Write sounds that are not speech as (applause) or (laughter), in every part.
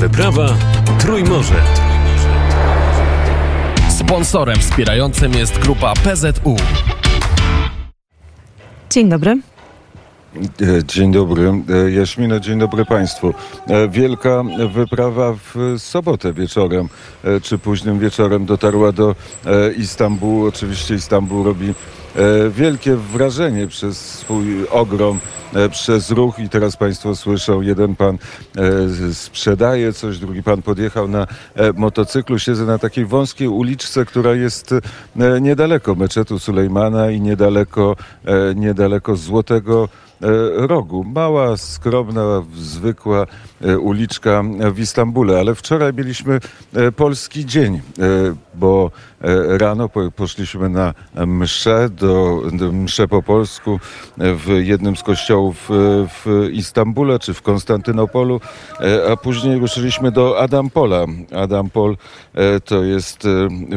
wyprawa Trójmorze. Sponsorem wspierającym jest grupa PZU. Dzień dobry. E, Dzień dobry, E, Jaśmina, dzień dobry Państwu. E, Wielka wyprawa w sobotę wieczorem, czy późnym wieczorem dotarła do Istambułu. Oczywiście Istambuł robi wielkie wrażenie przez swój ogrom, e, przez ruch i teraz Państwo słyszą, jeden pan e, sprzedaje coś, drugi pan podjechał na e, motocyklu. Siedzę na takiej wąskiej uliczce, która jest e, niedaleko meczetu Sulejmana i niedaleko, e, niedaleko Złotego e, rogu. Mała, skromna, zwykła e, uliczka w Istambule, ale wczoraj mieliśmy e, polski dzień, e, bo e, rano po- poszliśmy na mszę, do, mszę po polsku w jednym z kościołów e, w Istambule czy w Konstantynopolu, e, a później ruszyliśmy do Adampola. Adampol e, to jest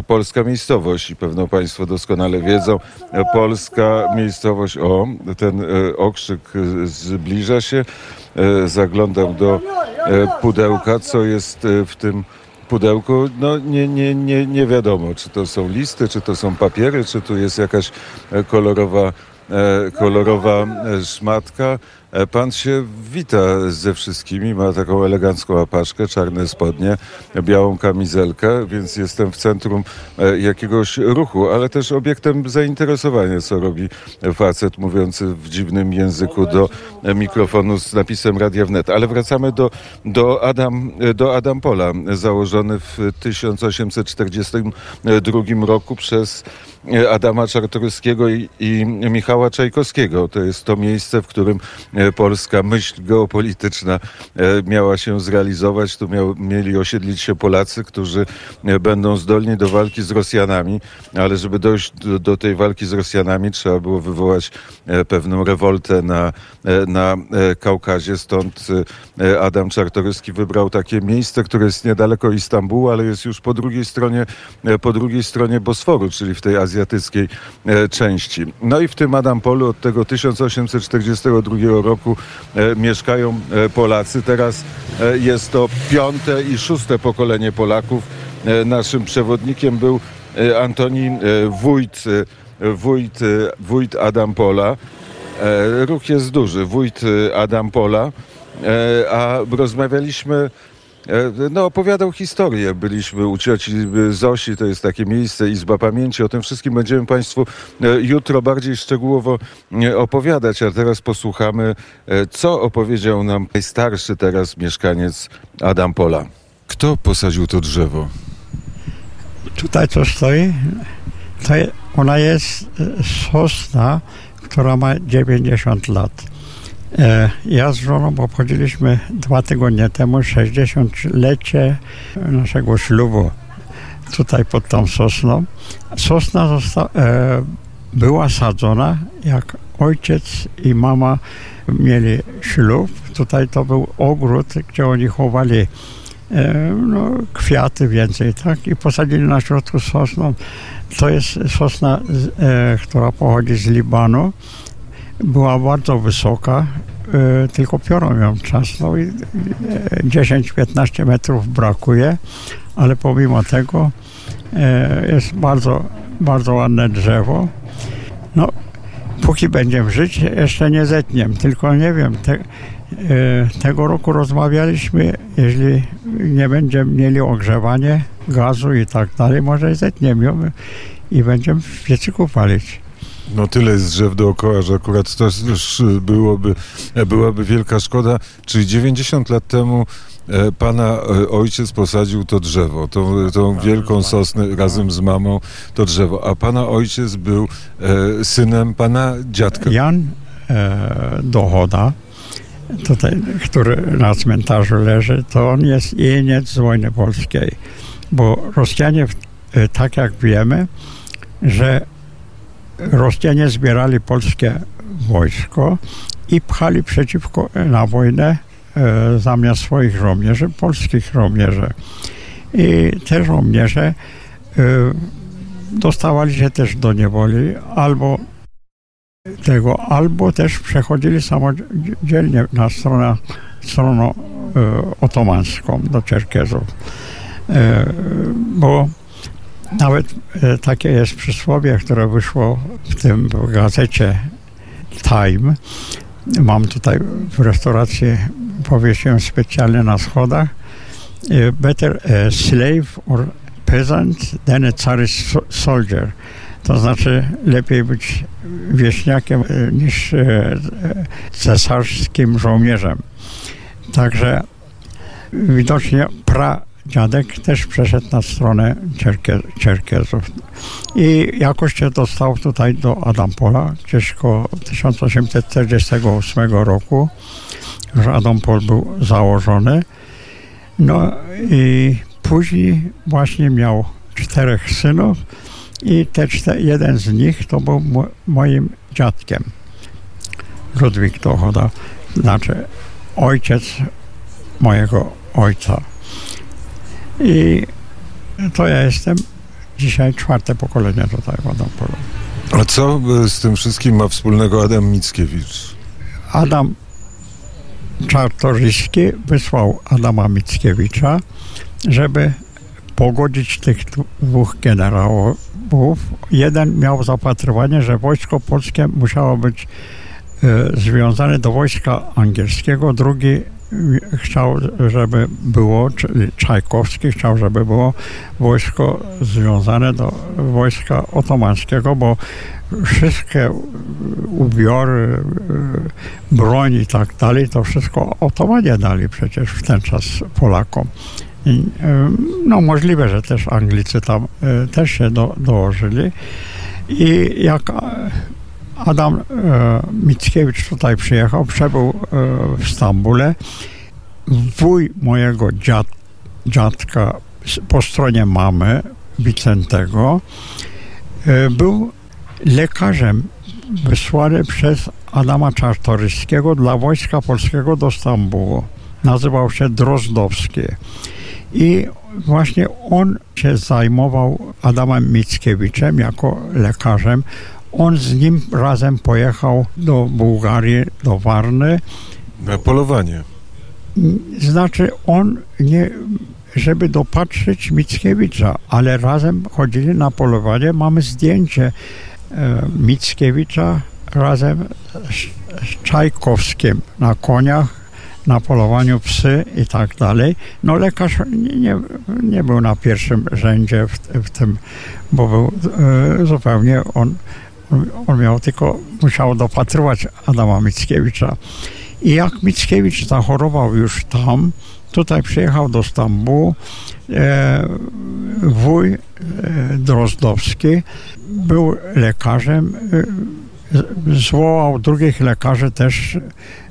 polska miejscowość i pewno Państwo doskonale wiedzą. Polska miejscowość, o, ten okrzyk zbliża się. Zaglądam do pudełka, co jest w tym pudełku. No nie, nie, nie, nie wiadomo, czy to są listy, czy to są papiery, czy tu jest jakaś e, kolorowa, kolorowa e, szmatka. E, Pan się wita ze wszystkimi, ma taką elegancką apaszkę, czarne spodnie, białą kamizelkę, więc jestem w centrum e, jakiegoś ruchu, ale też obiektem zainteresowania, co robi facet mówiący w dziwnym języku do e, mikrofonu z napisem Radia Wnet. Ale wracamy do, do, Adam, do Adampola, założony w 1842 roku przez e, Adama Czartoryskiego i, i Michała Czajkowskiego. To jest to miejsce, w którym e, polska myśl geopolityczna e, miała się zrealizować. Tu miał, mieli osiedlić się Polacy, którzy e, będą zdolni do walki z Rosjanami, ale żeby dojść do, do tej walki z Rosjanami trzeba było wywołać pewną rewoltę na, na Kaukazie. Stąd Adam Czartoryski wybrał takie miejsce, które jest niedaleko Istambułu, ale jest już po drugiej stronie, po drugiej stronie Bosforu, czyli w tej azjatyckiej e, części. No i w tym Adampolu od tego 1842 roku e, mieszkają e, Polacy. Teraz jest to piąte i szóste pokolenie Polaków. Naszym przewodnikiem był Antoni Wójt, wójt, wójt Adampola. Ruch jest duży, wójt Adampola, a rozmawialiśmy No, opowiadał historię. Byliśmy u cioci Zosi, to jest takie miejsce, Izba Pamięci. O tym wszystkim będziemy Państwu e, jutro bardziej szczegółowo e, opowiadać, a teraz posłuchamy, e, co opowiedział nam najstarszy teraz mieszkaniec Adam Pola. Kto posadził to drzewo? Tutaj co stoi, to ona jest e, sosna, która ma 90 lat. E, Ja z żoną obchodziliśmy dwa tygodnie temu 60-lecie naszego ślubu tutaj pod tą sosną. Sosna zosta- e, była sadzona, jak ojciec i mama mieli ślub. Tutaj to był ogród, gdzie oni chowali e, no, kwiaty więcej, tak? I posadzili na środku sosną. To jest sosna, e, która pochodzi z Libanu. Była bardzo wysoka, e, tylko piorą ją czasną i e, 10-15 metrów brakuje, ale pomimo tego e, jest bardzo, bardzo ładne drzewo. No, póki będziemy żyć, jeszcze nie zetniem, tylko nie wiem, te, e, tego roku rozmawialiśmy, jeśli nie będziemy mieli ogrzewanie gazu i tak dalej, może zetniemy ją i będziemy w piecyku palić. No tyle jest drzew dookoła, że akurat to już byłoby, byłaby wielka szkoda. Czyli 90 lat temu e, pana e, ojciec posadził to drzewo, tą, tą wielką sosnę razem z mamą, to drzewo. A pana ojciec był e, synem pana dziadka. Jan e, Dochoda, tutaj, który na cmentarzu leży, to on jest jeniec z wojny polskiej. Bo Rosjanie, tak jak wiemy, że Rosjanie zbierali polskie wojsko i pchali przeciwko na wojnę e, zamiast swoich żołnierzy, polskich żołnierzy. I te żołnierze e, dostawali się też do niewoli albo tego, albo też przechodzili samodzielnie na stronę, stronę otomańską do Czerkezów. Bo nawet takie jest przysłowie, które wyszło w tym gazecie Time. Mam tutaj w restauracji, powiesiłem specjalnie na schodach. Better a slave or peasant than a czarist soldier. To znaczy lepiej być wieśniakiem niż cesarskim żołnierzem. Także widocznie pra dziadek też przeszedł na stronę Czerkie, Czerkezów. I jakoś się dostał tutaj do Adampola, gdzieś koło 1848 roku, że Adampol był założony. No i później właśnie miał czterech synów i te cztery, jeden z nich to był moim dziadkiem. Ludwik Dochoda, znaczy ojciec mojego ojca. I to ja jestem dzisiaj czwarte pokolenie tutaj w Adampolu. A co z tym wszystkim ma wspólnego Adam Mickiewicz? Adam Czartoryski wysłał Adama Mickiewicza, żeby pogodzić tych dwóch generałów. Jeden miał zapatrywanie, że wojsko polskie musiało być e, związane do wojska angielskiego, drugi chciał, żeby było, czyli Czajkowski chciał, żeby było wojsko związane do wojska otomańskiego, bo wszystkie ubiory, broń i tak dalej, to wszystko otomanie dali przecież w ten czas Polakom. I, no możliwe, że też Anglicy tam e, też się do, dołożyli. I jak Adam e, Mickiewicz tutaj przyjechał, przebył e, w Stambule. Wuj mojego dziad, dziadka po stronie mamy, Wicentego, e, był lekarzem wysłany przez Adama Czartoryskiego dla Wojska Polskiego do Stambułu. Nazywał się Drozdowski. I właśnie on się zajmował Adamem Mickiewiczem jako lekarzem. On z nim razem pojechał do Bułgarii, do Warny. Na polowanie. Znaczy on nie, żeby dopatrzyć Mickiewicza, ale razem chodzili na polowanie. Mamy zdjęcie e, Mickiewicza razem z, z Czajkowskim na koniach, na polowaniu psy i tak dalej. No lekarz nie, nie, nie był na pierwszym rzędzie w, w tym, bo był e, zupełnie on on miał tylko, musiał dopatrywać Adama Mickiewicza. I jak Mickiewicz zachorował już tam, tutaj przyjechał do Stambułu, e, wuj e, Drozdowski był lekarzem, e, zwołał drugich lekarzy też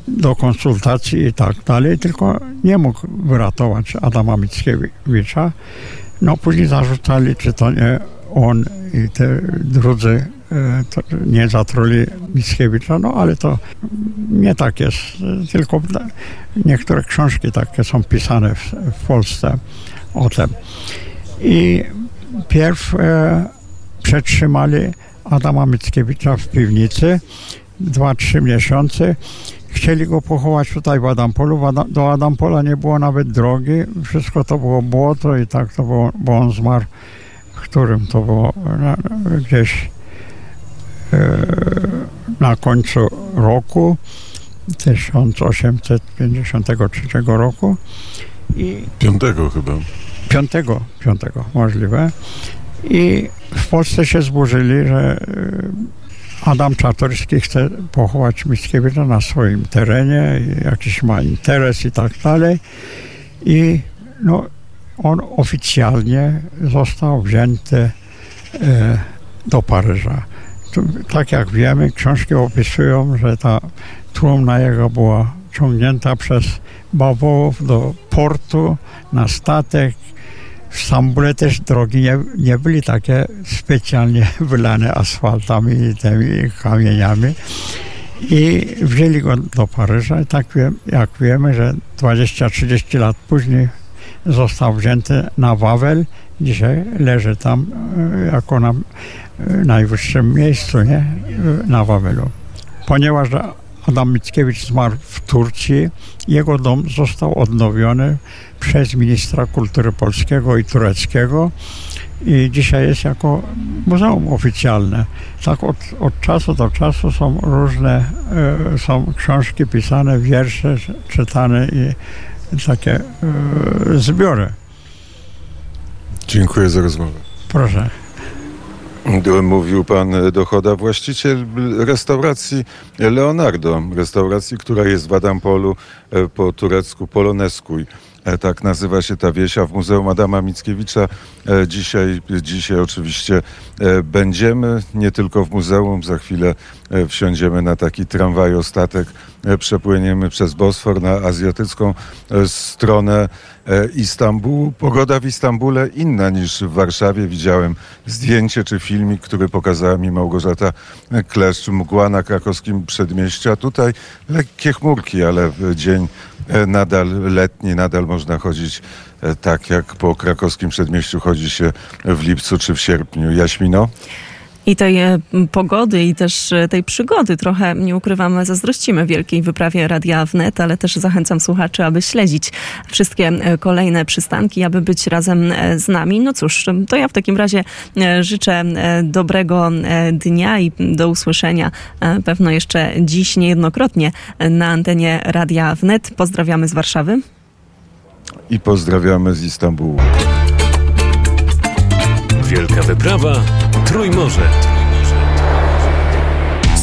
do konsultacji i tak dalej, tylko nie mógł wyratować Adama Mickiewicza. No później zarzucali, czy to nie on i te drudzy nie zatruli Mickiewicza, no ale to nie tak jest. Tylko niektóre książki takie są pisane w, w Polsce o tym. I pierw e, przetrzymali Adama Mickiewicza w piwnicy dwa, trzy miesiące. Chcieli go pochować tutaj w Adampolu. Do Adampola nie było nawet drogi. Wszystko to było błoto i tak to było, bo on zmarł w którym to było gdzieś na końcu roku 1853 roku i piątego chyba. Piątego, piątego możliwe. I w Polsce się zburzyli, że e, Adam Czartoryski chce pochować Mickiewicza na swoim terenie, jakiś ma interes i tak dalej. I no, on oficjalnie został wzięty e, do Paryża tak jak wiemy, książki opisują, że ta trumna jego była ciągnięta przez bawołów do portu, na statek. W Stambule też drogi nie, nie takie specjalnie (laughs) wylane asfaltami i tymi kamieniami. I wzięli go do Paryża i tak jak wiemy, że 20-30 lat później został wzięty na Wawel. Dzisiaj leży tam e, jako na najwyższym miejscu, nie? Na Wawelu. Ponieważ Adam Mickiewicz zmarł w Turcji. Jego dom został odnowiony przez ministra kultury polskiego i tureckiego i dzisiaj jest jako muzeum oficjalne. Tak od, od czasu do czasu są różne, e, są książki pisane, wiersze czytane i takie e, zbiory. Dziękuję za rozmowę. Proszę. Mówił pan Dochoda, właściciel restauracji Leonardo, restauracji, która jest w Adampolu e, po turecku Poloneskuj. E, Tak nazywa się ta wieś, a w Muzeum Adama Mickiewicza e, dzisiaj, dzisiaj oczywiście e, będziemy, nie tylko w muzeum, za chwilę wsiądziemy na taki tramwaj statek, e, przepłyniemy przez Bosfor na azjatycką stronę Istambułu. Pogoda w Istambule inna niż w Warszawie. Widziałem zdjęcie czy filmik, który pokazała mi Małgorzata Kleszcz, mgła na krakowskim przedmieściu, a tutaj lekkie chmurki, ale dzień nadal letni, nadal można chodzić e, tak, jak po krakowskim przedmieściu chodzi się w lipcu czy w sierpniu. Jaśmino? I tej e, pogody, i też e, tej przygody trochę, nie ukrywam, zazdrościmy wielkiej wyprawie Radia Wnet, ale też zachęcam słuchaczy, aby śledzić wszystkie e, kolejne przystanki, aby być razem z nami. No cóż, to ja w takim razie życzę dobrego dnia i do usłyszenia pewno jeszcze dziś niejednokrotnie na antenie Radia Wnet. Pozdrawiamy z Warszawy. I pozdrawiamy z Istambułu. Wielka wyprawa Trójmorze.